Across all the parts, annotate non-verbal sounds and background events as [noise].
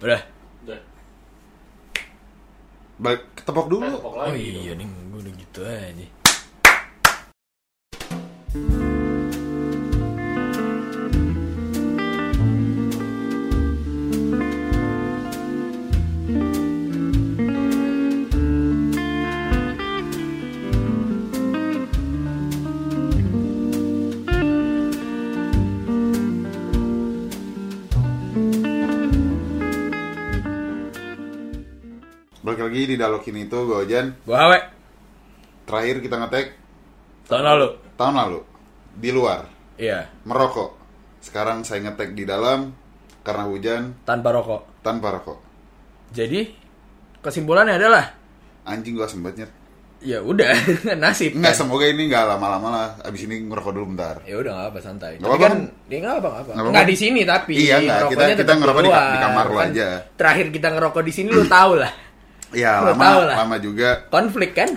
Udah. Udah. Balik ketepok dulu. Eh, tepok Oh lagi iya dong. nih, gue udah gitu aja. Di Dalokin itu gue Ojan. Gue hawe. Terakhir kita ngetek Tahun lalu. tahun lalu di luar Iya. merokok. Sekarang saya ngetek di dalam karena hujan Tanpa rokok. tanpa rokok. Jadi kesimpulannya adalah Anjing gua sempetnya. ya udah [laughs] nasib. Enggak, kan. semoga ini nggak lama-lama lah. Abis ini ngerokok dulu bentar. Ya udah nggak apa santai. Nggak Tapi apa-apa kan kan? ya nggak apa nggak apa. Nggak apa-apa. Nggak di sini tapi. Iya, nggak. Kita- kita ngerokok di di kamar lu Kan aja. Terakhir kita ngerokok di sini lu tahu lah. Ya Lu lama, lama juga. Konflik kan?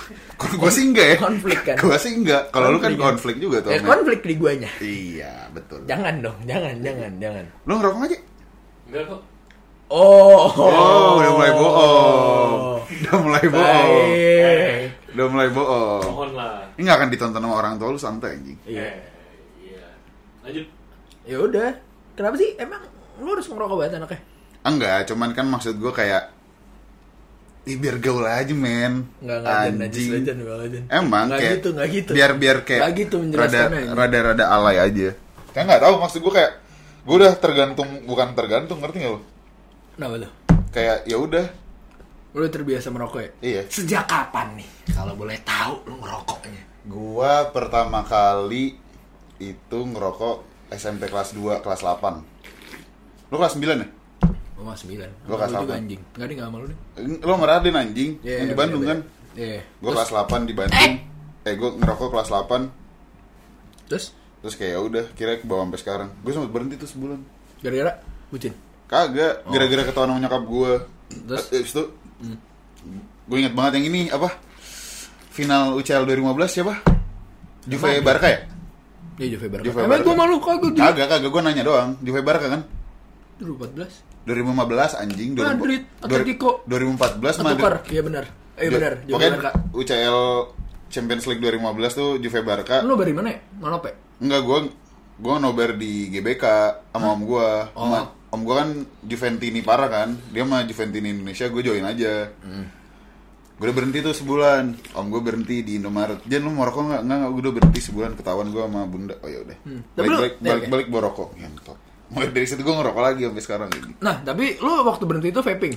[laughs] gue sih enggak ya. Konflik kan? [laughs] Gue sih enggak. Kalau lu kan Konflik kan? konflik juga tuh. Ya konflik di guanya. Iya, betul. Jangan dong, jangan, jangan, jangan. Lu ngerokok aja? Enggak kok. Oh, Oh, udah mulai bohong. [laughs] Udah mulai bohong. Udah mulai bohong. Mohon lah. Ini gak akan ditonton sama orang tua lu santai anjing. Iya. Eh, iya. Lanjut. Ya udah. Kenapa sih? Emang lu harus ngerokok banget anaknya? Enggak, cuman kan maksud gue kayak Ih, biar gaul aja men Enggak ngajen najis aja nih ngajen. Emang Nggak kayak gitu, nggak gitu. Biar biar kayak Nggak gitu rada, menjelaskannya, rada rada alay aja Kayak nggak tahu maksud gue kayak Gue udah tergantung Bukan tergantung ngerti gak lu? Kenapa tuh? Kayak ya udah Lu udah terbiasa merokok ya? Iya Sejak kapan nih? Kalau boleh tahu lu ngerokoknya. Gua pertama kali Itu ngerokok SMP kelas 2 Kelas 8 Lu kelas 9 ya? Gua mah 9. Gua kelas Lu juga delapan. anjing. Enggak ding sama lu nih. Lu sama Raden anjing Iya, Yang di Bandung beda, kan? Iya. Gue kelas 8 di Bandung Eh gue ngerokok kelas 8 Terus Terus kayak ya udah kira ke bawah sampai sekarang. Gue sempat berhenti tuh sebulan. gara-gara bucin. Kagak, gara-gara ketahuan sama nyokap gue. Terus? Terus itu gue inget banget yang ini apa? Final UCL 2015 siapa? Juve Barca ya? Iya Juve Barca. Juve Emang Barca. gua malu kagak. Kagak, kagak gue nanya doang. Juve Barca kan? 2014. 2015 anjing. Madrid, Atletico. 2014 Atukar. Madrid. Iya benar. Ju- benar, Pokoknya Barca. UCL Champions League 2015 tuh Juve Barca. Lu dari mana ya? Manope. Enggak, gue gue nobar di GBK sama om gue. Oh. Om gue kan Juventini parah kan. Dia mah Juventini Indonesia, gue join aja. Hmm. Gue udah berhenti tuh sebulan. Om gue berhenti di Indomaret. Jan lu mau rokok nggak? Nggak. Gue udah berhenti sebulan ketahuan gue sama bunda. Oh ya udah. Hmm. Balik balik balik oke. balik bawa rokok. Ngentot. Mulai dari situ gue ngerokok lagi sampai sekarang ini. Nah, tapi lu waktu berhenti itu vaping.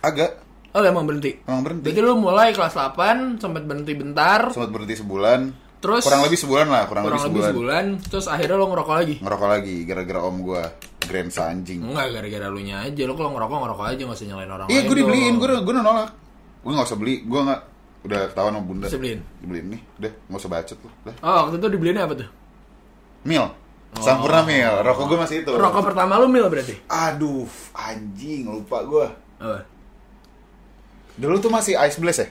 Agak. Oh, emang berhenti. Emang berhenti. Berarti lu mulai kelas 8 sempat berhenti bentar, Sempat berhenti sebulan. Terus- kurang lebih sebulan lah, kurang, kurang lebih sebulan, terus akhirnya lu ngerokok lagi. Ngerokok lagi gara-gara om gue. Grand anjing. Enggak gara-gara lu nya aja, lu kalau ngerokok ngerokok aja nggak usah nyalain orang Iya, gue dibeliin, gue udah, gue nolak. Gue gak usah beli, gue gak udah ketahuan sama bunda. Bisa beliin? Dibeliin nih, udah gak usah bacot lu. Udah. Oh, waktu itu dibeliinnya apa tuh? Mil, Sampurna Mil, rokok gue masih itu. Oh. Rokok pertama lu mil berarti? Aduh, anjing, lupa gue. Apa? Dulu tuh masih Ice Blast ya?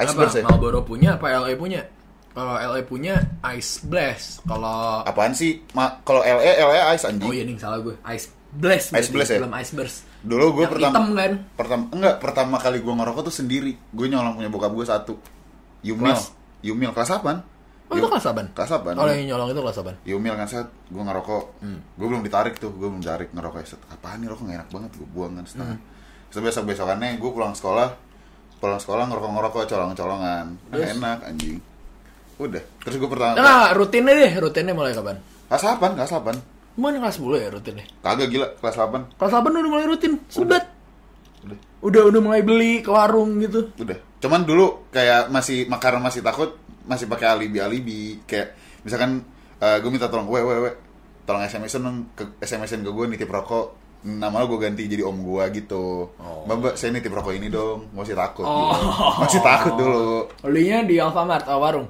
Ice apa? Blast ya? Marlboro punya apa LA punya? Kalau LA punya Ice Blast. Kalau Apaan sih? Ma kalau LE, LE Ice anjing. Oh iya nih salah gue. Ice Blast. Ice Blast ya? Belum Ice Burst. Dulu gue pertama hitam kan? pertama enggak pertama kali gue ngerokok tuh sendiri. Gue nyolong punya bokap gue satu. Yumil. Kelas? Yumil kelas 8. Oh itu kelas apaan? Kelas 8. Oh yang nyolong itu kelas apaan? Yumil kan set, gue ngerokok, Hmm. gue belum ditarik tuh, gue belum ditarik ngerokok set. Apaan nih rokok gak enak banget, gue buang kan setengah. Hmm. Besok besokannya gue pulang sekolah, pulang sekolah ngerokok ngerokok colong colongan, Terus? enak anjing. Udah, terus gue pertama Nah, rutinnya deh, rutinnya mulai kapan? kelas 8, kelas 8 Mana kelas 10 ya rutinnya? kagak gila kelas 8 Kelas 8 udah mulai rutin, sebat. udah, Udah udah mulai beli ke warung gitu. udah. Cuman dulu kayak masih karena masih takut, masih pakai alibi alibi kayak misalkan gue minta tolong, we we we, tolong SMS-in dong, ke SMS-in ke gue nitip rokok nama lo gue ganti jadi om gue gitu Oh. mbak mbak saya nitip rokok ini dong masih takut Oh. gitu. masih takut dulu Belinya di Alfamart atau warung.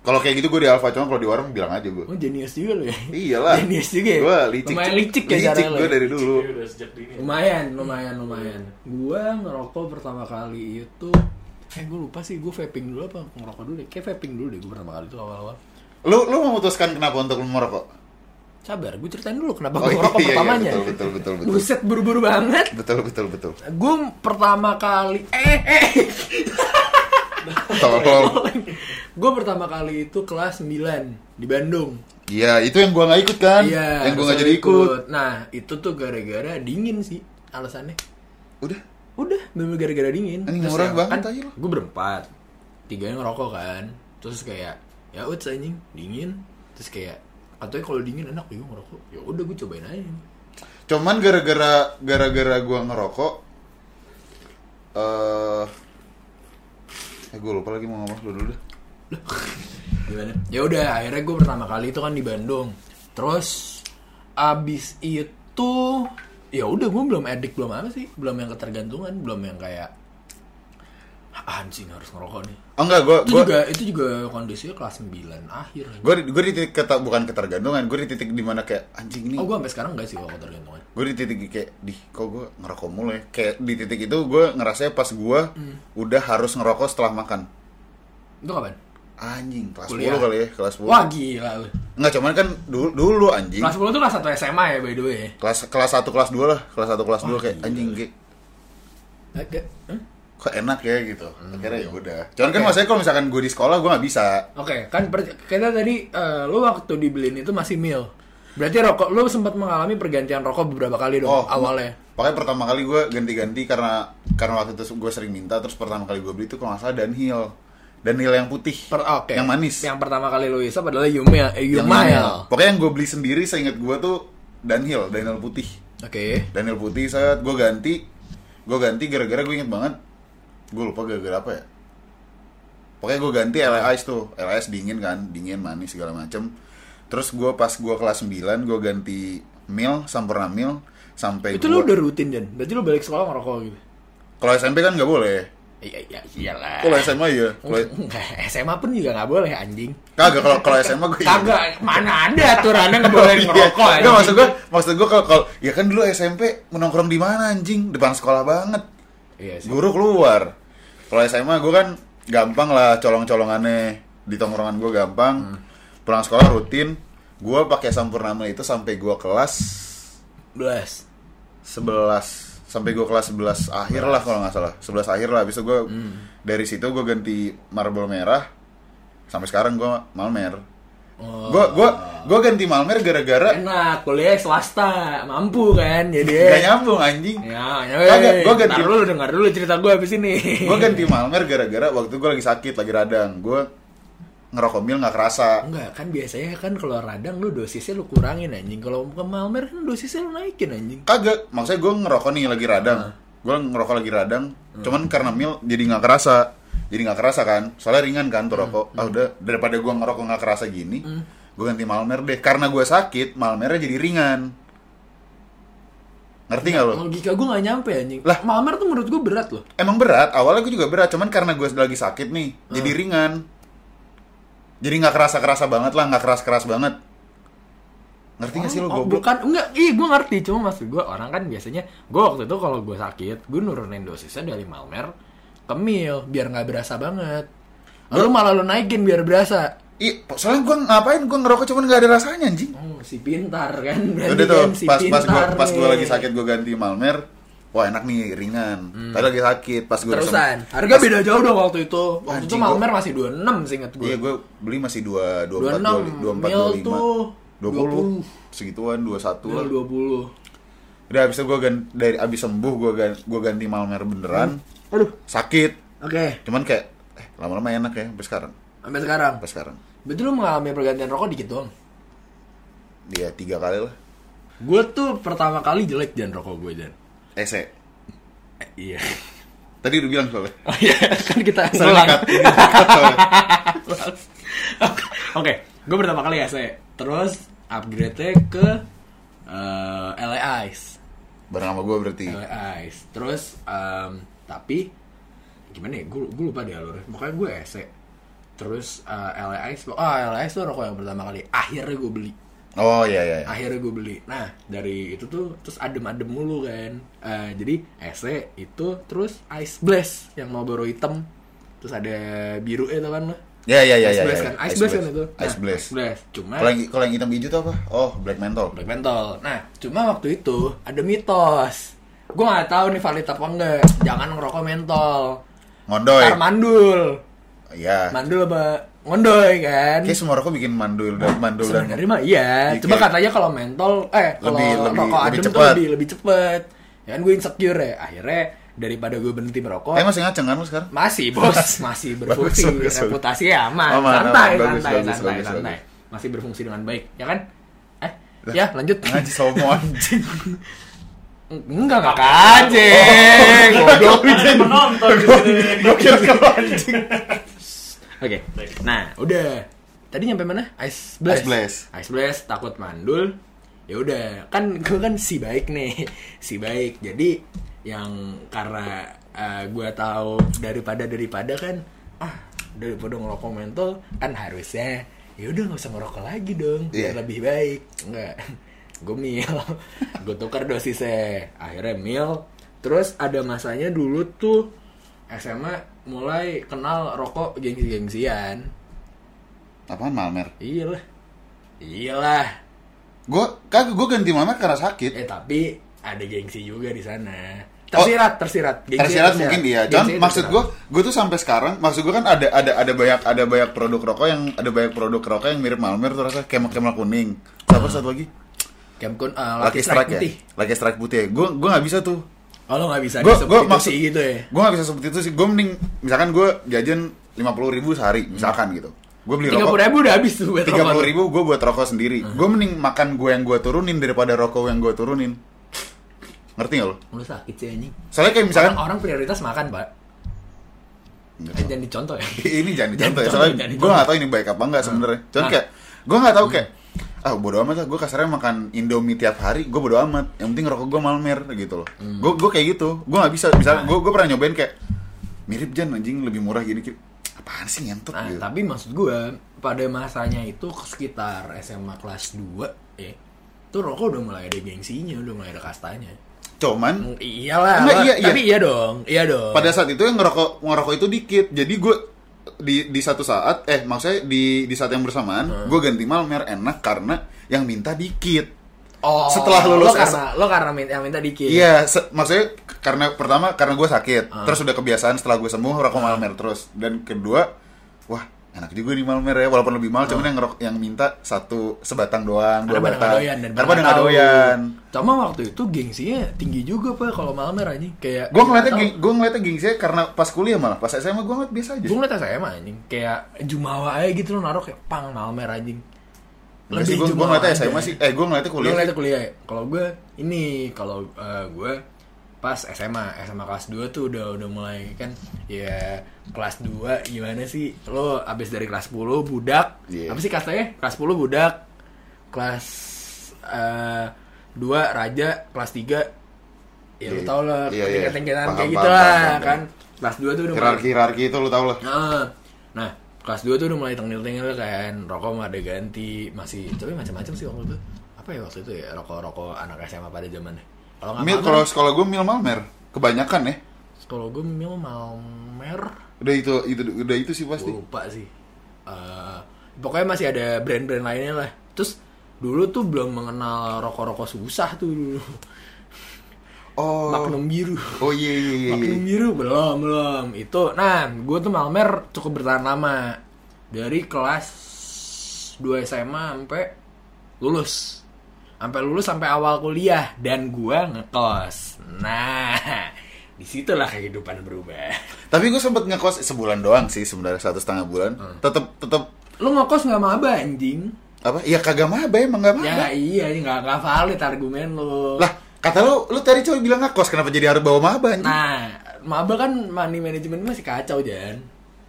kalau kayak gitu gue di Alfa cuma kalau di warung bilang aja gue Oh, jenius juga lu ya. iyalah Jenius juga ya. gue licik Lumayan licik ya licik gue dari dulu Iya, udah sejak dini. Lumayan, lumayan, lumayan. Gua ngerokok pertama kali itu eh gue lupa sih gue vaping dulu apa ngerokok dulu deh kayak vaping dulu deh gue pertama kali itu awal-awal lu lu memutuskan kenapa untuk merokok Sabar, gue ceritain dulu kenapa Oh, gue ngerokok iya, iya, pertamanya. betul, betul, betul, betul. Buset, buru-buru banget. Betul betul betul. Gue pertama kali, eh, eh, gue pertama kali itu kelas 9 di Bandung. Iya, itu yang gua nggak ikut kan? Iya. Yang gua nggak jadi ikut. Nah, itu tuh gara-gara dingin sih alasannya. Udah. Udah, bener gara-gara dingin. Anjing, Terus murah ya, banget kan. Gue berempat. Tiganya ngerokok kan. Terus kayak, ya udah anjing, dingin. Terus kayak, katanya kalau dingin enak ya gue ngerokok. Ya udah gue cobain aja. Cuman gara-gara gara-gara gua ngerokok eh eh gue lupa lagi mau ngomong dulu dulu deh. [laughs] Gimana? Ya udah, akhirnya gue pertama kali itu kan di Bandung. Terus abis itu ya udah gue belum edik belum apa sih? Belum yang ketergantungan belum yang kayak "Ah, anjing harus ngerokok nih? Oh enggak, gua itu gua juga itu juga kondisinya kelas 9 akhir. Gue gue di titik keta, bukan ketergantungan, gue di titik di mana kayak anjing ini oh gue sampai sekarang enggak sih kalau ketergantungan. Gue di titik kayak di kok gue ngerokok mulu ya? Kayak di titik itu gue ngerasanya pas gue Hmm. udah harus ngerokok setelah makan. Itu kapan anjing kelas Kuliah. 10 kali ya kelas 10 wah gila lu Enggak cuman kan dulu dulu anjing kelas 10 tuh kelas 1 SMA ya by the way kelas kelas 1 kelas 2 lah kelas 1 kelas 2 Wah, kayak gila. anjing kayak kok enak ya gitu akhirnya ya udah cuman kan Hmm. Oke. maksudnya kalau misalkan gue di sekolah gue nggak bisa Oke, kan per- kita tadi eh, lu waktu dibeliin itu masih mil. Berarti rokok lu sempat mengalami pergantian rokok beberapa kali dong Oh, awalnya. Pokoknya pertama kali gue ganti-ganti karena karena waktu itu gue sering minta terus pertama kali gue beli itu kalau nggak salah Dunhill Dunhill yang putih Per- oke. yang manis Yang pertama kali lu isap adalah Yumia, eh, Yang Yumail. Pokoknya yang gue beli sendiri seingat gue tuh Dunhill Dunhill putih Oke. Dunhill putih saat gue ganti gue ganti gara-gara gue inget banget gue lupa gara-gara apa ya pokoknya gue ganti LS tuh LS dingin kan dingin manis segala macem terus gue pas gue kelas 9 gue ganti mil sampurna mil sampai Itu gua- lu udah rutin dan. Berarti lu balik sekolah ngerokok gitu. kalau SMP kan nggak boleh Iya iya iyalah. kalau SMA iya kalau Enggak, SMA pun juga nggak boleh anjing. kagak kalau kalau SMA gue Kagak, mana ada aturannya nggak boleh ngerokok anjing. Enggak maksud gue, maksud gue kalau kalau ya kan dulu SMP menongkrong di mana anjing? Depan sekolah banget. Iya sih. Guru keluar. Kalau SMA gue kan gampang lah colong-colongannya di tongkrongan gue gampang. Hmm. Pulang sekolah rutin. Gue pakai sampurnama itu sampai gue kelas Belas. 11 sampai gue kelas 11 akhir lah kalau nggak salah 11 akhir lah habis itu gue Hmm. dari situ gue ganti marble merah sampai sekarang gue malmer Oh. gue gue gue ganti malmer gara-gara Enak, kuliah swasta, mampu kan jadi. Gak nyambung anjing. Ya, ya, Kagak, ya, gua ganti- dulu dengar dulu cerita gue abis ini. Gue ganti Malmer gara-gara waktu gue lagi sakit, lagi radang. Gue ngerokok mil nggak kerasa. Enggak, kan biasanya kan kalau radang lu dosisnya lu kurangin anjing. Kalau ke Malmer kan dosisnya lu naikin anjing. Kagak, maksudnya gue ngerokok nih lagi radang. Gue ngerokok lagi radang, cuman karena mil jadi nggak kerasa. Jadi nggak kerasa kan, soalnya ringan kan tuh rokok. Ah udah, daripada gue ngerokok nggak kerasa gini, gue ganti Malmer deh. Karena gue sakit, Malmernya jadi ringan. Ngerti nggak lo? Logika gue gak nyampe anjing. Lah. Malmer tuh menurut gue berat loh. Emang berat, awalnya gue juga berat, cuman karena gue lagi sakit nih, jadi ringan. Jadi nggak kerasa-kerasa banget lah, nggak keras-keras banget. Ngerti nggak sih lo Oh, goblok? bukan, enggak, iya gue ngerti. Cuma maksud gue orang kan biasanya, gue waktu itu kalau gue sakit, gue nurunin dosisnya dari Malmer ke Mil, biar nggak berasa banget. Lalu malah lu naikin biar berasa. Ih, soalnya gue ngapain gue ngerokok cuman nggak ada rasanya anjing. Oh, si pintar kan. Berarti Udah tuh, kan si pas pas gue pas gue lagi sakit gue ganti Malmer. Wah enak nih ringan. Tadi lagi sakit pas gue Terusan. Harga beda jauh dong waktu itu. Waktu itu Anjing, gua- Malmer masih 26 seingat gue. Iya gue beli masih dua dua empat 26 dua empat mil dua lima tuh dua puluh segituan dua satu Mil lah. 20. Udah abis itu gue ganti dari abis sembuh gue ganti, gue ganti Malmer beneran. Aduh. Sakit. Oke, Cuman kayak eh lama-lama enak ya sampai sekarang. sampai sekarang. Sampai sekarang. Berarti lu mengalami pergantian rokok dikit doang. Dia tiga kali lah. Gue tuh pertama kali jelek jangan rokok gue dan. Ese. Iya. Tadi udah bilang soalnya. Oh iya, kan kita soalnya. [laughs] Oke, gue pertama kali AC. Terus upgrade-nya ke eh LA Ice. Bareng sama gue berarti. LA Ice. Terus em, tapi gimana ya? Gue gue lupa deh alurnya. Pokoknya gue AC. Terus eh, LA Ice, ah LA Ice tuh rokok yang pertama kali. Akhirnya gue beli. Oh iya iya. iya. akhirnya gue beli nah dari itu tuh terus adem-adem mulu kan Eh, jadi EC itu terus Ice Blast yang Marlboro hitam terus ada biru itu kan lah Ya ya ya Ice ya. Blast ya. kan, Ice Blast kan itu. Ice Nah, Blast. Ice Blast. Cuma Kalau yang kalau yang hitam hijau tuh apa? Oh, Black Menthol. Black Menthol. Nah, cuma waktu itu ada mitos. Gue nggak tahu nih valid apa enggak. Jangan ngerokok mentol. Ngondoy. Ntar mandul. Iya. Mandul apa? Ngondoy kan. Kayak semua rokok bikin mandul dan mandul dan Sebenarnya mah iya. Iya, Cuma katanya kalau mentol, eh kalau rokok lebih adem tuh cepet. lebih lebih cepet. Ya kan gue insecure ya. Akhirnya daripada gue berhenti merokok, Eh masih ngaceng kan lu sekarang? masih [laughs] bos, masih berfungsi, Bagus, bagus, reputasi aman, Aman, santai, aman. Santai, bagus, santai, bagus, santai, bagus. masih berfungsi dengan baik, ya kan? Eh, ya lanjut. Ngaji somo [laughs] anjing. Enggak enggak kajeng, goblok. Penonton. Gua kira kalau anjing. [laughs] Oke, nah udah. Tadi nyampe mana? Ice blast. Ice Blast. Ice blast takut mandul. Ya udah, kan gue kan si baik nih, [laughs] si baik. Jadi yang karena gue tahu daripada daripada kan, ah daripada ngerokok mentol kan harusnya ya udah nggak usah ngerokok lagi dong, biar Iya. lebih baik. Enggak, [laughs] gue mil, [laughs] gue tukar dosisnya. Akhirnya mil. Terus ada masanya dulu tuh SMA mulai kenal rokok gengsi-gengsian. Apaan Malmer? Iyalah. Iyalah. Gua kagak gua ganti Malmer karena sakit. Eh tapi ada gengsi juga di sana. Tersirat, tersirat. Gengsi Tersirat mungkin iya. Cuman maksud tersirat. gua, gua tuh sampai sekarang, maksud gua kan ada ada ada banyak ada banyak produk rokok yang ada banyak produk rokok yang mirip Malmer tuh rasa kemal kemal kuning. Siapa satu lagi? Kemkon uh, Lucky Strike, ya. Lucky Strike putih. ya. Gua gua nggak bisa tuh. Oh lo gak bisa Gua gua itu maksud sih gitu ya. Gua nggak bisa seperti itu sih. Gua mending misalkan gua jajan lima puluh ribu sehari, misalkan gitu. Gua beli rokok puluh ribu udah habis tuh buat tiga puluh rokok. ribu gue buat rokok sendiri gue mending makan gue yang gue turunin daripada rokok yang gue turunin ngerti gak lo Lu sakit sih anjing. soalnya kayak misalkan Orang, orang prioritas makan, Pak. Eh, jangan dicontoh ya. [laughs] ini jangan [laughs] dicontoh ya soalnya gue gak tahu ini baik apa enggak sebenarnya cuman kayak gue gak tahu kayak ah bodo amat lah gue kasarnya makan indomie tiap hari gue bodo amat yang penting rokok gue malmer gitu loh Hmm. gue gue kayak gitu gue gak bisa misalnya Ah. gue gue pernah nyobain kayak mirip jan anjing lebih murah gini kayak, apaan sih ngentot Nah, gitu tapi maksud gue pada masanya itu sekitar SMA kelas 2 ya. Tuh rokok udah mulai ada gengsinya, udah mulai ada kastanya. cuman Iyalah, Enggak, iya, iya. tapi iya dong, iya dong. pada saat itu yang ngerokok ngerokok itu dikit jadi gue di di satu saat eh maksudnya di di saat yang bersamaan Hmm. gue ganti malmer enak karena yang minta dikit oh, setelah lulus lo karena lo karena minta, yang minta dikit. iya maksudnya karena pertama karena gue sakit Hmm. terus udah kebiasaan setelah gue sembuh rokok malmer terus dan kedua wah enak juga nih malmer ya walaupun lebih mahal cuman yang ngerok yang minta satu sebatang doang dua batang. doyan dan karena nggak doyan. Cuma waktu itu gengsinya tinggi juga pak kalau Malmer anjing kayak. gue ngeliatnya geng, gue ngeliatnya gengsinya karena pas kuliah malah. Pas SMA gue ngeliat biasa aja. Gue ngeliat SMA anjing. Kayak Jumawa aja gitu lo naruh kayak pang Malmer anjing. Sih, gue gue ngeliatnya aja. SMA sih, eh gue ngeliatnya kuliah ngeliatnya kuliah. Kalau gue ini kalau eh, gue pas SMA SMA kelas 2 tuh udah udah mulai kan ya kelas 2 gimana sih lo abis dari kelas 10 budak Iya. apa sih kastanya kelas 10 budak kelas eh 2 raja kelas 3 ya lo Iya. tau lah Iya, iya. tingkat-tingkatan Paham, kayak paham, gitu paham, lah paham, kan paham. kelas 2 tuh udah mulai hierarki hierarki itu lu tau lah Nah, nah kelas 2 tuh udah mulai tengil-tengil kan rokok mah ada ganti masih tapi macam-macam sih waktu itu apa ya waktu itu ya rokok-rokok anak SMA pada zamannya kalau nggak mil kalau sekolah gue mil malmer. Kebanyakan ya. Kalau gue mil Malmer. Udah itu itu udah itu sih pasti. Gua lupa sih. Eh, pokoknya masih ada brand-brand lainnya lah. Terus dulu tuh belum mengenal rokok-rokok susah tuh dulu. Oh. Magnum biru. Oh iya iya iya, iya. Magnum biru belum belum. Itu nah gue tuh Malmer cukup bertahan lama. Dari kelas 2 SMA sampai lulus sampai lulus sampai awal kuliah dan gue ngekos. Nah di situlah kehidupan berubah. Tapi gue sempet ngekos sebulan doang sih sebenarnya satu setengah bulan. Hmm. tetep tetep. Lu ngekos nggak maba anjing? Apa? Ya kagak maba emang gak maba. Ya iya nggak nggak valid argumen lu. Lah kata lu lu tadi cowok bilang ngekos kenapa jadi harus bawa maba anjing? nah maba kan money management masih kacau Jan.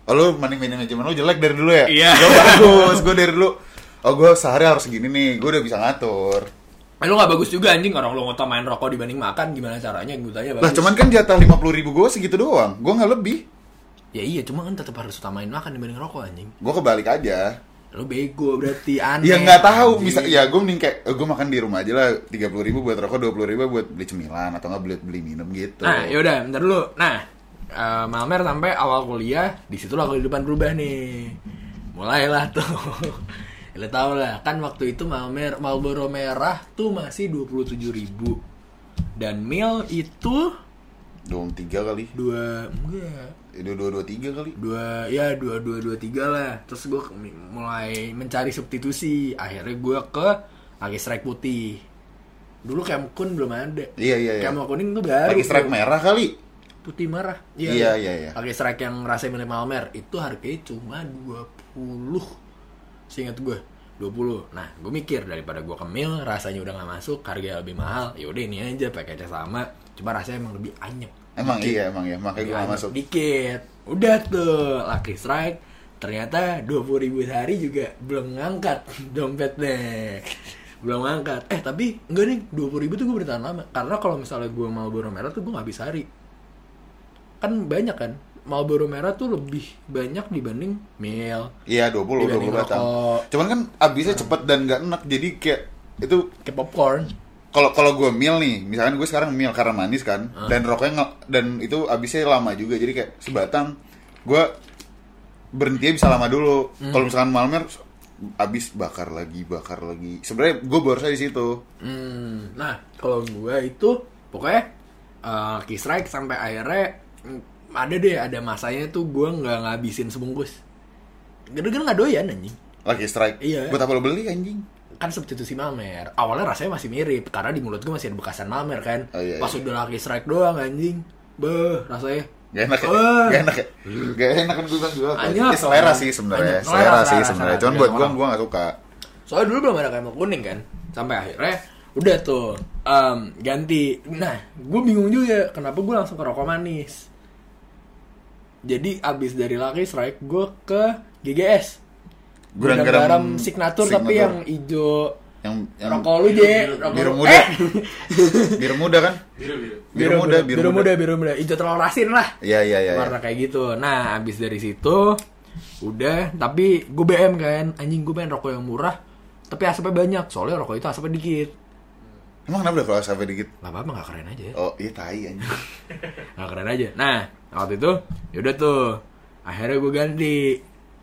Oh lu money manajemen lu jelek dari dulu ya? Iya. gue bagus gue dari dulu. Oh gue sehari harus segini nih gue udah bisa ngatur lu gak bagus juga anjing orang lu ngutamain rokok dibanding makan gimana caranya gue tanya bagus. lah cuman kan jatah lima puluh ribu gue segitu doang gue nggak lebih Ya iya cuma kan tetap harus utamain makan dibanding rokok anjing. gue kebalik aja Lu bego berarti aneh. Ya nggak tahu, anjing. misal ya gue mending kayak gue makan di rumah aja lah tiga puluh ribu buat rokok dua puluh ribu buat beli cemilan atau nggak beli beli minum gitu. Nah, yaudah, bentar dulu. Nah, eh, Malmer sampai awal kuliah, di situ lah kehidupan berubah nih. mulailah tuh [laughs] lo tau lah kan waktu itu Malmer Marlboro merah tuh masih 27.000 ribu. Dan mil itu dua tiga kali. Dua enggak. Itu dua dua tiga kali? Dua ya dua dua dua tiga lah. Terus gue mulai mencari substitusi. Akhirnya gue ke Lucky Strike putih. Dulu Camcun belum ada. Iya iya iya. Camel kuning tuh baru lagi strike merah kali? Putih merah Iya, iya, iya. Lucky Strike yang rasanya milik Malmer itu harganya cuma 20 seingat gue 20 nah gue mikir daripada gue kemil rasanya udah gak masuk harga lebih mahal yaudah ini aja paketnya sama cuma rasanya emang lebih anyep. Emang Dikit. iya emang ya makanya gue gak masuk. dikit. Udah tuh Lucky Strike. Ternyata 20 ribu sehari juga belum ngangkat [laughs] dompetnya. Belum ngangkat. Eh tapi enggak nih 20 ribu tuh gue bertahan lama. Karena kalau misalnya gue mau Marlboro merah tuh gue nggak habis hari kan banyak kan Marlboro merah tuh lebih banyak dibanding mil iya 20 Dibanding 20 batang cuman kan abisnya cepet dan gak enak jadi kayak itu kayak popcorn. Kalau kalau gue meal nih misalkan gue sekarang meal karena manis kan dan rokoknya dan itu abisnya lama juga jadi kayak sebatang gue berhenti bisa lama dulu. Kalau misalkan Malmer abis bakar lagi bakar lagi. Sebenarnya gue baru di situ. Hmm, nah kalau gue itu pokoknya uh, Lucky Strike sampai akhirnya ada deh ada masanya tuh gue nggak ngabisin sebungkus. Gara-gara nggak doyan anjing. lagi strike Iya. buat apa lo beli anjing Kan substitusi Malmer. Awalnya rasanya masih mirip karena di mulut gue masih ada bekasan Malmer kan. Oh, iya, Pas iya. udah Lucky Strike doang anjing. Beh, rasanya Gak enak ya? Wah. Gak enak ya? Gak enak kan gue bilang juga. Ini selera sih sebenarnya. Selera, Selera, sih sebenarnya. Cuman buat gue, gue gak suka Soalnya dulu belum ada camel kuning kan Sampai akhirnya Udah tuh em, Ganti Nah gue bingung juga Kenapa gue langsung ke rokok manis Jadi abis dari Lucky Strike Gue ke GGS Gudang garam garam signature, tapi signature. yang hijau Yang, yang Rokok lu je rokok biru muda. Eh! [laughs] Biru muda kan? Biru biru. Biru muda, biru Biru muda. muda Biru muda Hijau telur asin lah Iya, iya, iya iya. warna kayak gitu. Nah, abis dari situ udah, tapi gue BM kan, anjing gue pengen rokok yang murah, tapi asapnya banyak, soalnya rokok itu asapnya dikit. Emang kenapa kalau sampai dikit? Gak apa-apa, gak keren aja. Oh iya tai anjing [laughs] Gak keren aja. Nah, waktu itu yaudah tuh, akhirnya gue ganti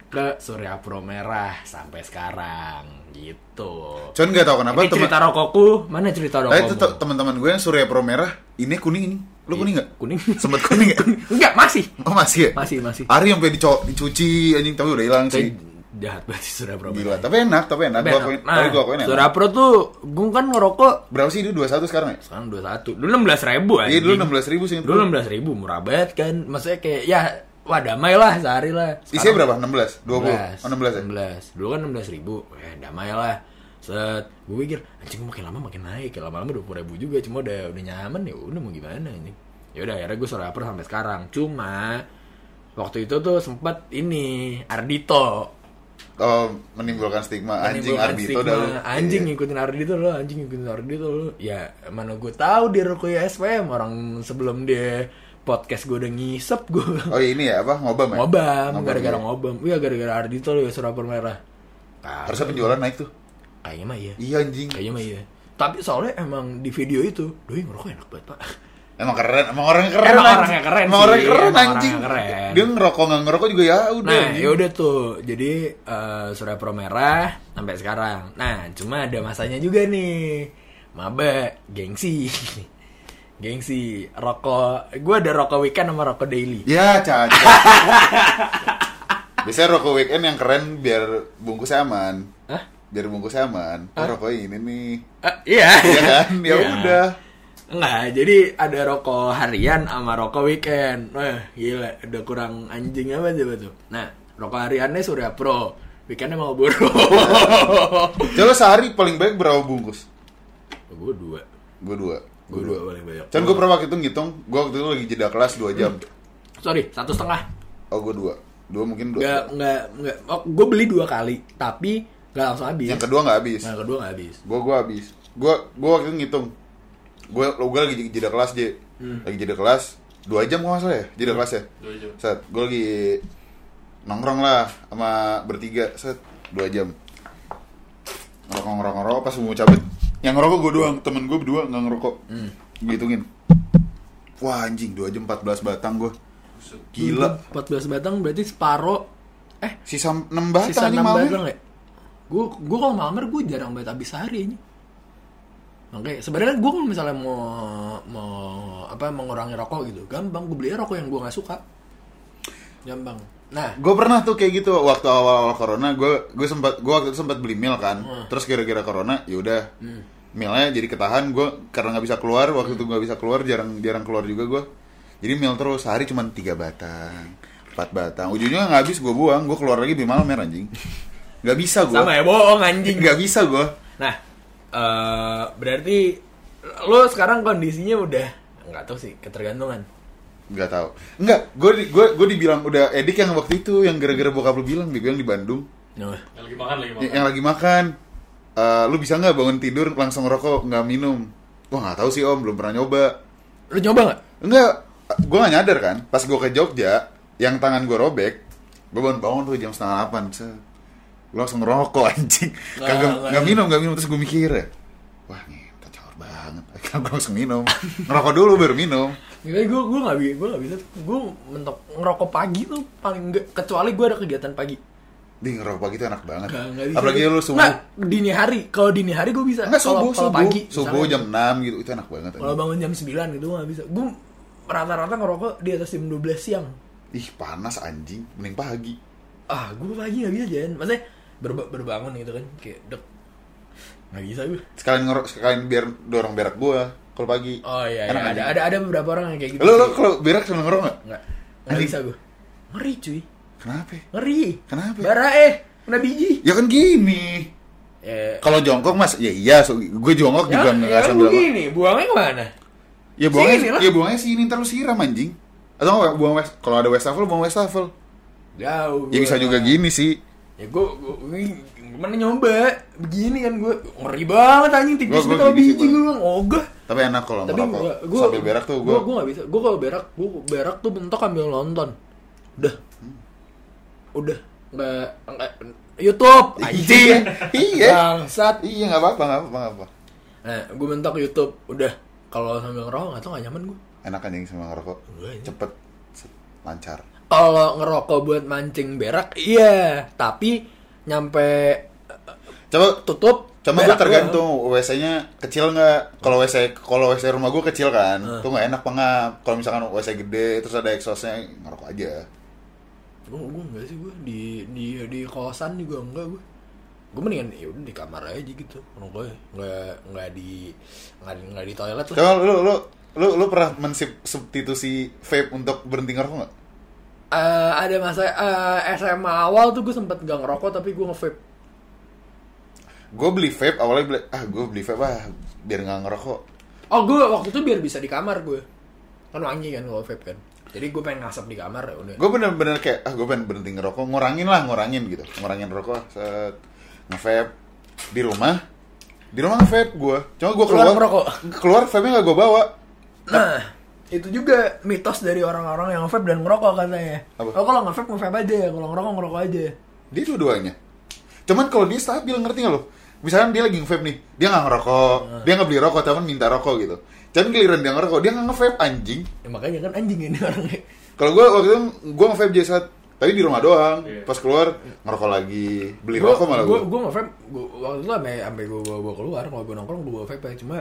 ke Surya Pro Merah sampai sekarang gitu. Cuman gak tau kenapa Ini temen cerita rokokku, mana cerita Eh, itu rokokmu? te- teman-teman gue yang Surya Pro Merah Ini kuning ini Lu kuning gak? Kuning. Sempet kuning gak? [laughs] Enggak, masih. Oh masih ya? Masih, masih. Ari sampai dicuci anjing tapi udah hilang sih jahat banget sih Surya Pro Gila, tapi enak, tapi enak. Gua akuin, Nah, tapi gue akuin enak. Surya Pro tuh, gue kan ngerokok. Berapa sih itu 21 sekarang ya? sekarang 21 dulu 16 ribu aja Iya dulu 16 ribu sih. Dulu 16 ribu murah banget kan. Maksudnya kayak ya wah damai lah sehari lah. Isinya berapa? 16? 20? 16 Oh 16 ya? 16 dulu kan 16 ribu. Eh damai lah. Set gue pikir anjing makin lama makin naik. Ya lama-lama 20 ribu juga cuma udah udah nyaman. Ya udah mau gimana ini ya udah akhirnya gue suruh sampai sekarang. Cuma waktu itu tuh sempet ini Ardito Oh, menimbulkan stigma anjing Menimbulkan Ardito stigma, dah lu. anjing Iya. ngikutin Ardito lo anjing ngikutin Ardito lo ya mana gue tahu dia rokoknya SPM orang sebelum dia podcast gue udah ngisep gue [laughs] Oh ini ya apa? Ngobam ya? ngobam gara-gara iya. ngobam iya gara-gara Ardito lo ya serapur merah. Harusnya penjualan naik tuh. kayaknya mah iya Iya anjing. kayaknya mah iya tapi soalnya emang di video itu doi ngerokok enak banget pak [laughs] Emang keren, emang orangnya keren. Emang anjing. orangnya keren Emang sih, orangnya keren emang anjing. keren. Dia ngerokok nggak ngerokok juga ya udah. Nah, ya udah tuh. Jadi eh, Surya Pro Merah sampai sekarang. Nah, cuma ada masanya juga nih. Mabe, gengsi. [laughs] gengsi, rokok. Gue ada rokok weekend sama rokok daily. Ya, caca. [laughs] Biasanya rokok weekend yang keren biar bungkusnya aman. Hah? Biar bungkusnya aman. Oh, rokok ini nih. Eh, iya. Iya kan? Ya Iya. udah. Enggak, jadi ada rokok harian sama rokok weekend. Wah, gila, udah kurang anjing apa coba tuh. Nah, rokok hariannya Surya Pro, weekendnya Marlboro. [laughs] Coba sehari paling baik berapa bungkus? gue dua. Gue dua. Gue dua paling banyak. Cuman gue pernah waktu itu ngitung, gue waktu itu lagi jeda kelas 2 jam. [clears throat] Sorry, satu setengah. Oh, gue dua. Dua mungkin dua. Nggak, nggak, nggak. Oh, gue beli dua kali, tapi nggak langsung habis. Yang kedua nggak habis. Nah, yang kedua nggak habis. Gue gue habis. Gue gue waktu itu ngitung. Gue gue lagi jeda kelas J. Hmm. Lagi jeda kelas 2 jam gue nggak salah ya jeda kelas ya. Dua jam. Set, gue lagi nongkrong lah sama bertiga, set, dua jam. Ngerokok ngerokok ngerokok pas mau cabut, yang ngerokok gue doang, temen gue berdua nggak ngerokok. Hmm. Gue hitungin. Wah anjing, dua jam 14 batang gue. Gila. 14 batang berarti separo eh Sisa 6 batang sisa enam batang ya gue gue kalau Malmer gue jarang banget habis sehari ini Oke, sebenarnya gue kalau misalnya mau mau apa mengurangi rokok gitu, gampang. Gue beli rokok yang gue nggak suka. Gampang. Nah, Gue pernah tuh kayak gitu waktu awal-awal corona, gue gue sempat gue waktu itu sempat beli mil kan. Terus gara-gara corona, yaudah milnya jadi ketahan. Gue karena nggak bisa keluar waktu itu nggak bisa keluar, jarang jarang keluar juga gue. Jadi mil terus sehari cuma tiga batang, empat batang. Ujungnya nggak habis gue buang, gue keluar lagi beli malmer anjing. Nggak bisa gue. sama ya bohong anjing. Nggak bisa gue. Nah, eh berarti lo sekarang kondisinya udah nggak tahu sih ketergantungan. Nggak tahu. Nggak, gue gue gue dibilang udah edik yang waktu itu yang gara-gara bokap lu bilang, dia bilang di Bandung. Nah, Yang lagi makan lagi makan. yang lagi makan eh, lu bisa nggak bangun tidur langsung ngerokok nggak minum wah nggak tahu sih om belum pernah nyoba lo nyoba nggak? enggak gue nggak nyadar kan pas gue ke Jogja yang tangan gue robek gue bangun bangun tuh jam setengah delapan set gue langsung ngerokok anjing Nggak, kagak nggak. nggak minum nggak minum terus gue mikir ya wah nih caur banget [laughs] akhirnya gue langsung minum ngerokok dulu baru minum Gue gue gue nggak bisa, gue nggak bisa. Gue mentok ngerokok pagi tuh paling enggak kecuali gue ada kegiatan pagi. di ngerokok pagi itu enak banget Nggak, nggak bisa. apalagi lu subuh Nggak, dini hari. Kalau dini hari gue bisa. enggak Kalau- subuh subuh pagi. subuh misalnya. jam 6 gitu itu enak banget Kalau bangun jam 9 gitu nggak bisa. Gue rata-rata ngerokok di atas jam 12 siang. ih panas anjing mending pagi Ah, gue pagi nggak bisa Jan. Maksudnya berba- berbangun gitu kan kayak dek nggak bisa gue. sekalian ngerok sekalian biar dorong berak gua kalau pagi Oh iya, Enak iya. ada ada ada beberapa orang yang kayak gitu. lo lo sih. kalau berak sambil ngerok nggak nggak nggak bisa gue. Ngeri cuy, kenapa ngeri. Kenapa? Bara eh, kena biji. ya kan gini Ya, kalau jongkok mas ya iya so, gue jongkok juga nggak ya sambil begini, buangnya ke mana? ya buangnya Sini lah. ya buangnya sini ntar lu siram anjing atau buang west kalau ada wastafel buang wastafel Jauh. ya bisa juga gini sih Ya gue, gue, gimana nyoba begini kan gue ngeri banget anjing tipis gini sih, biji gue ogah. tapi enak kalau Tapi gua, gua, sambil berak tuh gue gue gue gak bisa. Gue kalau berak, gue berak tuh bentok ambil nonton. Udah, udah nggak nggak YouTube anjing. [laughs] iya Bangsat. iya nggak apa-apa nggak apa-apa nggak apa Nah, gue bentok YouTube. Udah. Kalau sambil ngerokok nggak tau nggak nyaman gue. enak anjing sama ngerokok Enggak, anjing. cepet lancar Kalau ngerokok buat mancing berak, iya. Tapi nyampe coba tutup. Cuma gue tergantung WC-nya kecil nggak. Kalau WC kalau WC rumah gue kecil kan, Hmm. tuh nggak enak pengap. Kalau misalkan WC gede terus ada exhaustnya ngerokok aja. gue gue enggak sih gue di di di kawasan juga enggak gue gue mendingan ya udah di kamar aja gitu gue nggak nggak di nggak di, nggak di toilet lah Coba lu lu lu lu pernah mensubstitusi vape untuk berhenti ngerokok nggak? Eh, ada masa eh, SMA awal tuh gue sempet gak ngerokok tapi gue nge-vape Gue beli vape awalnya beli ah gue beli vape ah biar nggak ngerokok. oh gue waktu itu biar bisa di kamar gue kan wangi kan kalau vape kan jadi gue pengen ngasap di kamar ya udah Gue bener-bener kayak ah gue pengen berhenti ngerokok, ngurangin lah ngurangin gitu, ngurangin rokok set nge-vape di rumah. Di rumah nge-vape gue. Cuma gue Keluar keluar ngerokok. Keluar vape-nya nggak gue bawa. nah itu juga mitos dari orang-orang yang nge-vape dan ngerokok katanya Apa? oh kalau nge-vape nge-vape aja kalau ngerokok ngerokok aja Dia dua-duanya. Cuman kalau dia stabil ngerti nggak lo? Misalnya dia lagi nge-vape nih, dia nggak ngerokok, Hmm. dia nggak beli rokok, tapi minta rokok gitu. Cuman giliran dia ngerokok, dia nggak nge-vape anjing. ya, makanya kan anjing ini orangnya Kalau gue waktu itu gue nge-vape jadi saat tapi di rumah doang. Iya. Pas keluar ngerokok lagi, beli Gua- rokok malah gua, gue. gua nge-vape gua, waktu itu sampai sampai gue bawa, bawa keluar kalau gue nongkrong gue bawa vape ya. cuma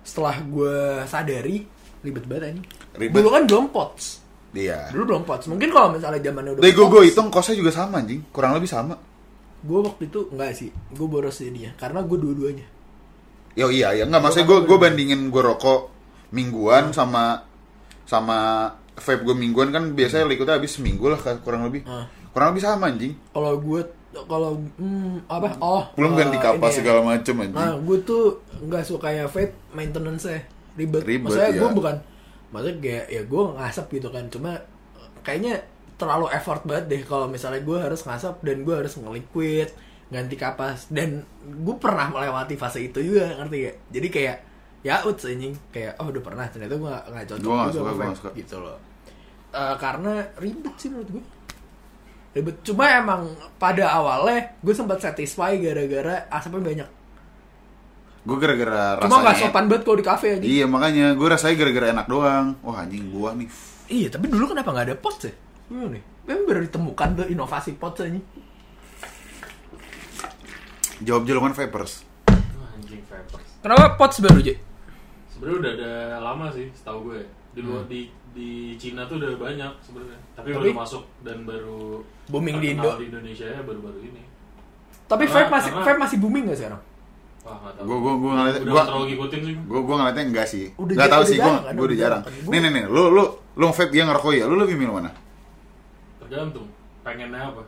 setelah gue sadari ribet banget ini Ribet. dulu kan belum pots Iya. dulu belum pots mungkin kalau misalnya zamannya udah Dari gue hitung kosnya juga sama anjing, kurang lebih sama. gue waktu itu enggak sih gue boros jadinya karena gue dua-duanya Yo iya ya nggak maksudnya gue gue bandingin gue rokok mingguan sama sama vape gue mingguan kan biasanya likutnya habis seminggu lah kurang lebih. Hmm. Kurang lebih sama anjing. kalau gue kalau hmm, apa oh Belum eh, ganti ini kapas ya. segala macem anjing. nah gue tuh nggak suka ya vape maintenance nya ribet, Ribet, maksudnya gue iya. bukan maksudnya kayak ya gue ngasap gitu kan. Cuma kayaknya terlalu effort banget deh kalau misalnya gue harus ngasap dan gue harus ngeliquid ganti kapas. Dan gue pernah melewati fase itu juga ngerti gak jadi kayak ya uts anjing. Kayak oh udah pernah. Ternyata gue gak, gak cocok Gua nggak juga suka, nggak suka. gitu loh. Eh, karena ribet sih menurut gue ribet. Cuma emang pada awalnya gue sempat satisfy gara-gara asapnya banyak Gue gara-gara cuma nggak rasanya. sopan banget kalau di kafe aja Iya makanya gue rasanya gara-gara enak doang. Wah anjing buah nih. iya tapi dulu kenapa nggak ada pot sih Gimana nih? Memang baru ditemukan tuh inovasi pots aja. Jawab jelukan Vapers. Wah, anjing vapers. Kenapa pots baru aja? Sebenarnya udah ada lama sih, setahu gue. Di luar di di Cina tuh udah banyak sebenarnya. Tapi, Tapi- baru masuk dan baru Booming di Indo. di Indonesia ya baru-baru ini. Tapi Karena- vape masih karena- vape masih booming gak sekarang? Wah, nggak tahu. Gua gua gua ngeliat udah gua nggak terlalu ngikutin sih. gua gua ngeliatnya enggak sih. Udah Enggak jar- tahu sih kan, gua udah jarang. Nih nih nih, lu lu lu vape dia ngerokok ya. Lu lebih milih mana? Tergantung pengennya apa.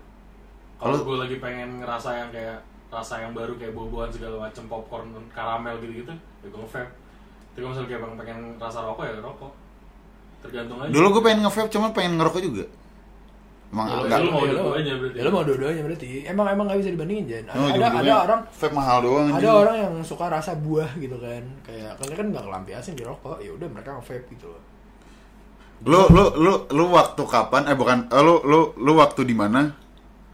Kalau gue lagi pengen ngerasa yang kayak rasa yang baru kayak boboan segala macam popcorn karamel gitu-gitu, ya gue vape. Tapi kalau misalnya kayak pengen rasa rokok ya rokok. Tergantung aja. Dulu gue pengen nge-vape cuman pengen ngerokok juga. Emang Kalau enggak. lu mau Ya, dua-duanya berarti. Ya lu mau dua-duanya berarti. Emang emang gak bisa dibandingin Jan. Ada, Oh, ada, ada orang vape mahal doang ada anjing. orang yang suka rasa buah gitu kan. Kayak kan kan nggak kelampiasin di rokok. Ya udah mereka nge-vape gitu loh. Lu lu lu lu waktu kapan? Eh bukan, eh, lu lu lu waktu di mana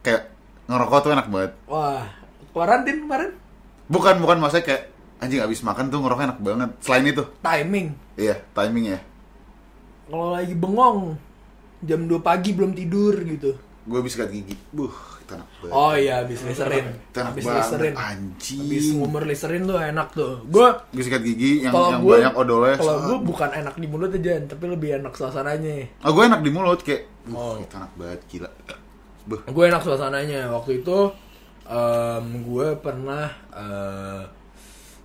kayak ngerokok tuh enak banget. Wah, kuarantin kemarin Bukan bukan maksudnya kayak anjing abis makan tuh ngerokok enak banget. Selain itu, timing. iya timing ya. Kalau lagi bengong jam 2 pagi belum tidur gitu. Gue habis sikat gigi. Buh, enak banget. Oh iya, habis listerin. Enak Habis banget, listerin. anjing. Habis ngumur listerin tuh enak tuh. Gue Gue sikat gigi yang yang gue banyak odolnya. kalau gue bukan enak di mulut aja, tapi lebih enak suasananya. Ah, gue enak di mulut kayak, Oh. oh. itu enak banget gila. Buh, gue enak suasananya waktu itu em, gue pernah eh,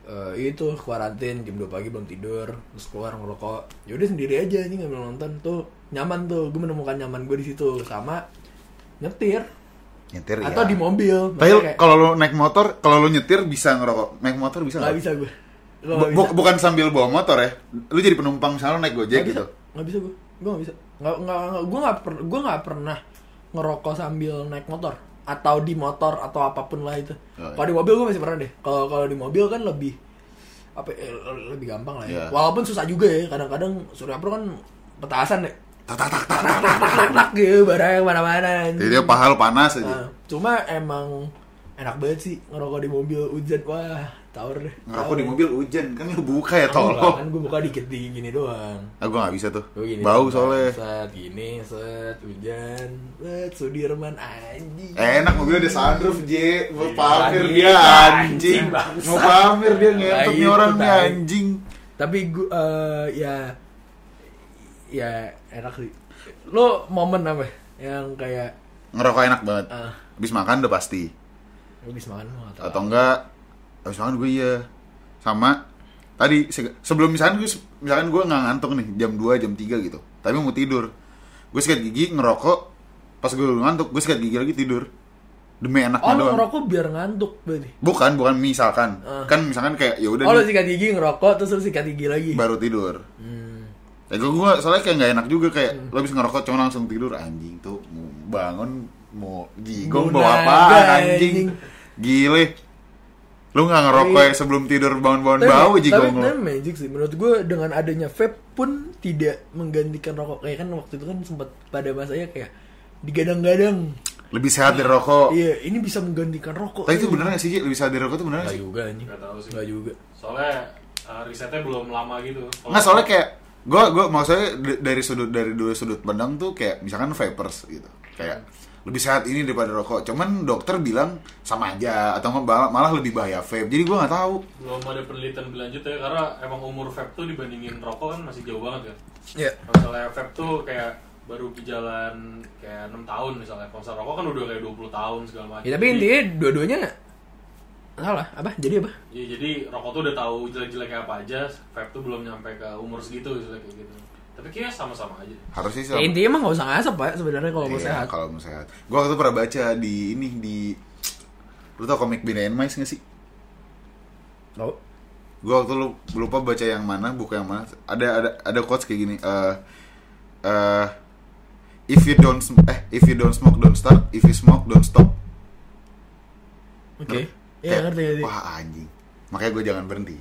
eh, itu kuarantin jam 2 pagi belum tidur terus keluar ngerokok yaudah sendiri aja nih ngambil nonton tuh nyaman tuh gue menemukan nyaman gue di situ sama nyetir nyetir ya. atau di mobil Tapi kayak, kalau lu naik motor, kalau lu nyetir bisa ngerokok. Naik motor bisa nggak bisa gue bu- bukan sambil bawa motor ya. Lu jadi penumpang misalnya lu naik Gojek bisa gitu. nggak bisa gue gue nggak bisa nggak nggak gue nggak per gue nggak pernah ngerokok sambil naik motor atau di motor atau apa pun lah itu Oh, iya. kalau di mobil gue masih pernah deh kalau kalau di mobil kan lebih apa eh, lebih gampang lah ya Iya. walaupun susah juga ya kadang-kadang Surya Pro kan petasan deh Tak tak tak tak. tak tak tak tak tak gitu barang mana-mana Jadi dia pahal panas aja. Nah, cuma emang enak banget sih ngerokok di mobil hujan wah tawar deh Ngerokok di mobil hujan kan lu buka ya tolong. kan gue buka dikit di gini doang Ah gue gak bisa tuh. Gini Bau soalnya. Set gini, set hujan, set Sudirman anjing. Enak mobilnya ada sunroof J, mau Iya, pamer dia anjing, mau pamer dia ngentot Nah, nih itu, orang nih tai. anjing. Tapi gue eh, ya ya enak sih. Lo momen apa yang kayak Ngerokok enak banget. ah Habis makan udah pasti. lo bisa makan atau Atau enggak, habis makan gue iya. Sama tadi se- sebelum misalkan gue misalkan gue nggak ngantuk nih jam 2 jam 3 gitu. Tapi mau tidur. Gue sikat gigi ngerokok, pas gue ngantuk gue sikat gigi lagi tidur. Demi enaknya Oh doang. ngerokok biar ngantuk berarti. Bukan, bukan misalkan. Ah. Kan misalkan kayak ya udah Oh lo nih, sikat gigi ngerokok terus lo sikat gigi lagi. baru tidur. Hmm. Ya gue gua soalnya kayak nggak enak juga kayak lo habis ngerokok cuma langsung tidur anjing tuh mau bangun mau gigong Mau bawa apaan anjing. anjing. Gile. Lu nggak ngerokok Tapi- ya sebelum tidur bangun-bangun Tapi, bau tapi, jigong lo. tapi magic sih menurut gue dengan adanya vape pun tidak menggantikan rokok kayak kan waktu itu kan sempat pada masanya kayak digadang-gadang Lebih sehat dari rokok. iya ini bisa menggantikan rokok Tapi itu bener gak sih Ji? Lebih sehat dari rokok itu bener gak Gak sih? juga anjing Nggak tahu sih. Gak juga Soalnya uh, risetnya belum lama gitu. Nggak soalnya kayak gue gue maksudnya dari sudut dari dua sudut pandang tuh kayak misalkan vapers gitu kayak lebih sehat ini daripada rokok cuman dokter bilang sama aja atau malah, malah lebih bahaya vape jadi gue nggak tahu belum ada penelitian berlanjut ya karena emang umur vape tuh dibandingin rokok kan masih jauh banget kan. Iya Kalau misalnya vape tuh kayak baru berjalan kayak 6 tahun misalnya. Kalau rokok kan udah kayak 20 tahun segala macam. ya tapi intinya dua-duanya salah apa? Jadi apa? Ya, jadi rokok tuh udah tahu jelek-jeleknya apa aja, vape tuh belum nyampe ke umur segitu kayak gitu. Tapi kayaknya sama-sama aja. harusnya sih ya, sama. intinya emang gak usah ngasap pak sebenarnya kalau mau Iya, sehat. kalau mau sehat. Gue waktu itu pernah baca di ini di lu tau komik Bina and Mice gak sih? Tau. Gue waktu lu lupa baca yang mana buku yang mana ada ada ada quotes kayak gini eh eh, if you don't eh if you don't smoke don't start if you smoke don't stop. Oke. Kayak, Iya ngerti ngerti. wah anjing. Makanya gue jangan berhenti.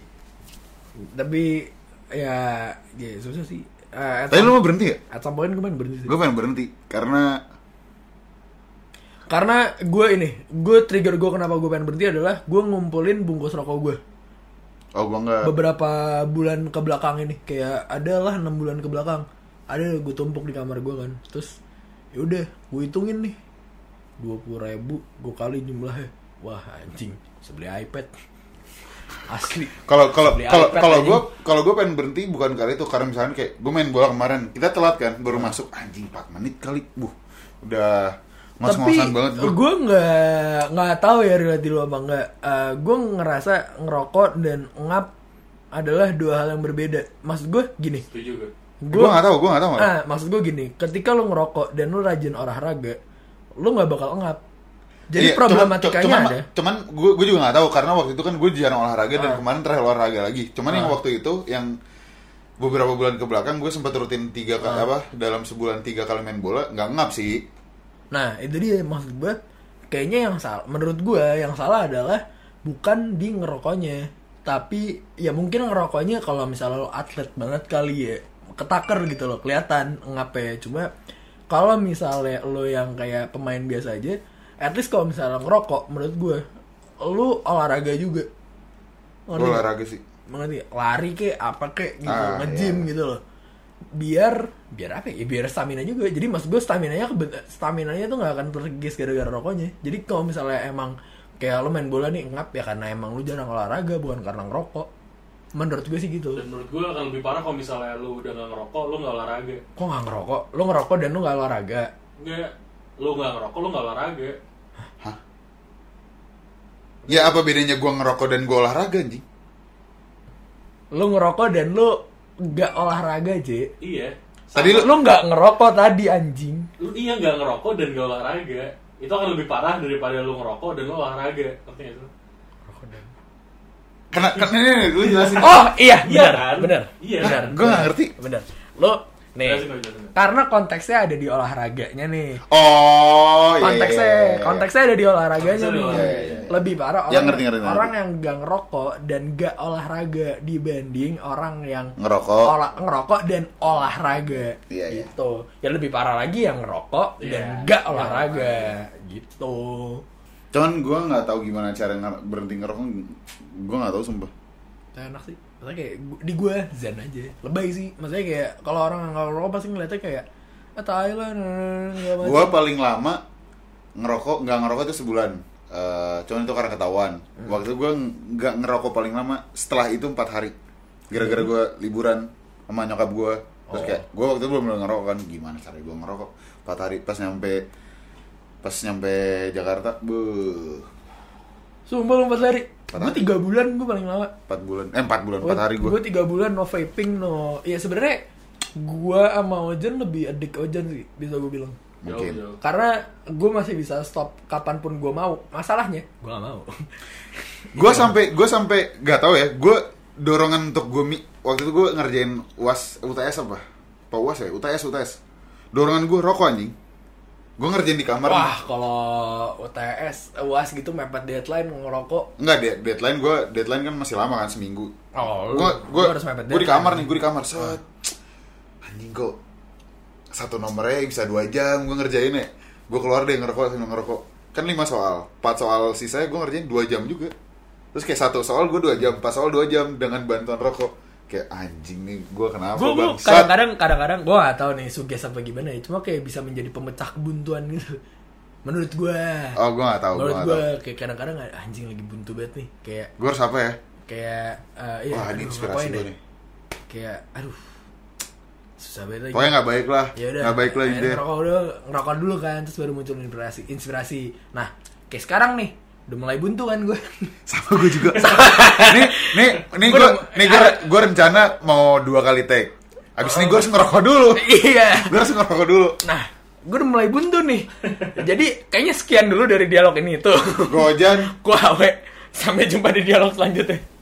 Tapi ya ya susah sih. At tapi lu mau berhenti ya at some point gue pengen berhenti sih. gue pengen berhenti karena Karena gue ini, gue trigger gue kenapa gue pengen berhenti adalah gue ngumpulin bungkus rokok gue oh gue nggak. Beberapa bulan ke belakang ini kayak adalah enam bulan ke belakang ada gue tumpuk di kamar gue kan. Terus ya udah gue hitungin nih dua puluh ribu gue kali jumlahnya wah anjing. Bisa beli iPad. Asli. Kalau kalau kalau kalau gue kalau gue pengen berhenti bukan kali itu karena misalnya kayak gue main bola kemarin. Kita telat kan baru Hmm. masuk. Anjing 4 menit kali, buh udah tapi ngos-ngosan banget gue. gue nggak nggak tahu ya relasi lu apa nggak. Gue ngerasa ngerokok dan ngap adalah dua hal yang berbeda. Maksud gue gini. Setuju gue. Gue nggak tahu, gue nggak tahu. ah maksud gue gini. Ketika lu ngerokok dan lu rajin olahraga lu nggak bakal ngap jadi Iya, problematikanya cuman, ada Cuman gue gue juga nggak tahu karena waktu itu kan gue jarang olahraga dan Ah. kemarin terakhir olahraga lagi. Cuman yang Ah. waktu itu yang beberapa bulan ke belakang gue sempat rutin tiga kali Ah. apa dalam sebulan tiga kali main bola nggak ngap sih. Nah, itu dia maksud gue. Kayaknya yang salah, menurut gue yang salah adalah bukan di ngerokoknya, tapi ya mungkin ngerokoknya kalau misalnya lo atlet banget kali ya, ketaker gitu loh, kelihatan ngapain. Cuma kalau misalnya lo yang kayak pemain biasa aja, at least kalau misalnya ngerokok, menurut gue, lo olahraga juga. Ngerti? Olahraga sih. mengerti? Lari kek apa kek gitu. Ah, nge-gym iya. gitu loh. Biar biar apa ya? Biar stamina juga. Jadi maksud gue stamina nya stamina nya tuh nggak akan tergis gara-gara rokoknya. Jadi kalau misalnya emang kayak lo main bola nih ngap ya karena emang lu jarang olahraga bukan karena ngerokok. Menurut gue sih gitu. Dan menurut gue akan lebih parah kalau misalnya lu udah gak ngerokok, lu gak olahraga. kok nggak ngerokok? Lo ngerokok dan lo nggak olahraga? Enggak, lu gak ngerokok, lu gak olahraga. Ya apa bedanya gue ngerokok dan gue olahraga anjing? lo ngerokok dan lo nggak olahraga aja Iya. Tadi lu lo nggak ngerokok tadi anjing Lu iya gak ngerokok dan gak olahraga. Itu akan lebih parah daripada lu ngerokok dan lu olahraga. Ngerti sih? kena kena ini, ini lu jelasin. oh iya Iya benar kan? benar Iya. benar Gue nggak ngerti. benar lo nih Jelasin jelasin karena konteksnya ada di olahraganya nih Oh, iya, konteksnya iya, iya, iya. konteksnya ada di olahraganya nih. Iya, iya, iya. lebih parah orang Ya, ngerti, ngerti, ngerti. orang yang gak ngerokok dan gak olahraga dibanding orang yang ngerokok. olah- ngerokok dan olahraga Iya, iya. gitu ya lebih parah lagi yang ngerokok dan Iya, gak iya, olahraga gitu Cuman gue nggak tahu gimana cara berhenti ngerokok. Gue nggak tahu sumpah. enak sih maksudnya kayak di gue zen aja lebay sih maksudnya kayak kalau orang nggak ngerokok pasti ngeliatnya kayak ah Thailand segala Gue macam." paling lama ngerokok nggak ngerokok itu sebulan. Eh, cuman itu karena ketahuan. Hmm. Waktu itu gue nggak ngerokok paling lama. Setelah itu empat hari. Gara-gara gue liburan sama nyokap gue. Terus Oh. kayak gue waktu itu belum ngerokok kan. Gimana cara gue ngerokok? Empat hari pas nyampe pas nyampe Jakarta, buh, sumpah lu empat hari. Empat gue hari. tiga bulan gue paling lama. Empat bulan, eh empat bulan, empat hari gue. gue tiga bulan no vaping no. Ya sebenarnya gue sama Ojan lebih adik Ojan sih bisa gue bilang. Mungkin. Jauh, jauh. karena gue masih bisa stop kapan pun gue mau. Masalahnya gue gak mau. [laughs] Gue sampai gue sampai nggak tahu ya gue dorongan untuk gue mi waktu itu gue ngerjain uas UTS apa? Apa uas ya? UTS UTS dorongan gue rokok anjing gue ngerjain di kamar wah kalau UTS uas gitu mepet deadline ngerokok. Nggak de deadline gue deadline kan masih lama kan seminggu. Oh lu- gue lu harus mepet gue di deadline. kamar nih gue di kamar. Set. Anjing kok satu nomornya bisa dua jam gue ngerjain ya gue keluar deh ngerokok sambil ngerokok. Kan lima soal. Empat soal sisanya gue ngerjain dua jam juga. Terus kayak satu soal gue dua jam empat soal dua jam dengan bantuan rokok kayak anjing nih gue kenapa gue kadang-kadang kadang-kadang gue gak tahu nih suges apa gimana ya. Cuma kayak bisa menjadi pemecah kebuntuan gitu. Menurut gue oh gue gak tahu gue menurut gak gue kayak kadang-kadang anjing lagi buntu banget nih. Kayak gue harus apa ya? kayak eh, iya, wah ini inspirasi gue ya? nih. Kayak aduh susah banget lagi. Pokoknya nggak baik lah. Ya udah nggak baik lah akhirnya dia ngerokok dulu ngerokok dulu kan terus baru muncul inspirasi inspirasi. Nah kayak sekarang nih udah mulai buntu kan gue [laughs] sama gue juga. [laughs] Nih nih nih gue nih gue gue rencana mau dua kali take. Abis ini gue harus ngerokok dulu. Iya. Gue harus ngerokok dulu. Nah gue udah mulai buntu nih. Jadi kayaknya sekian dulu dari dialog ini itu gue Ojan. [laughs] Gue awe. Sampai jumpa di dialog selanjutnya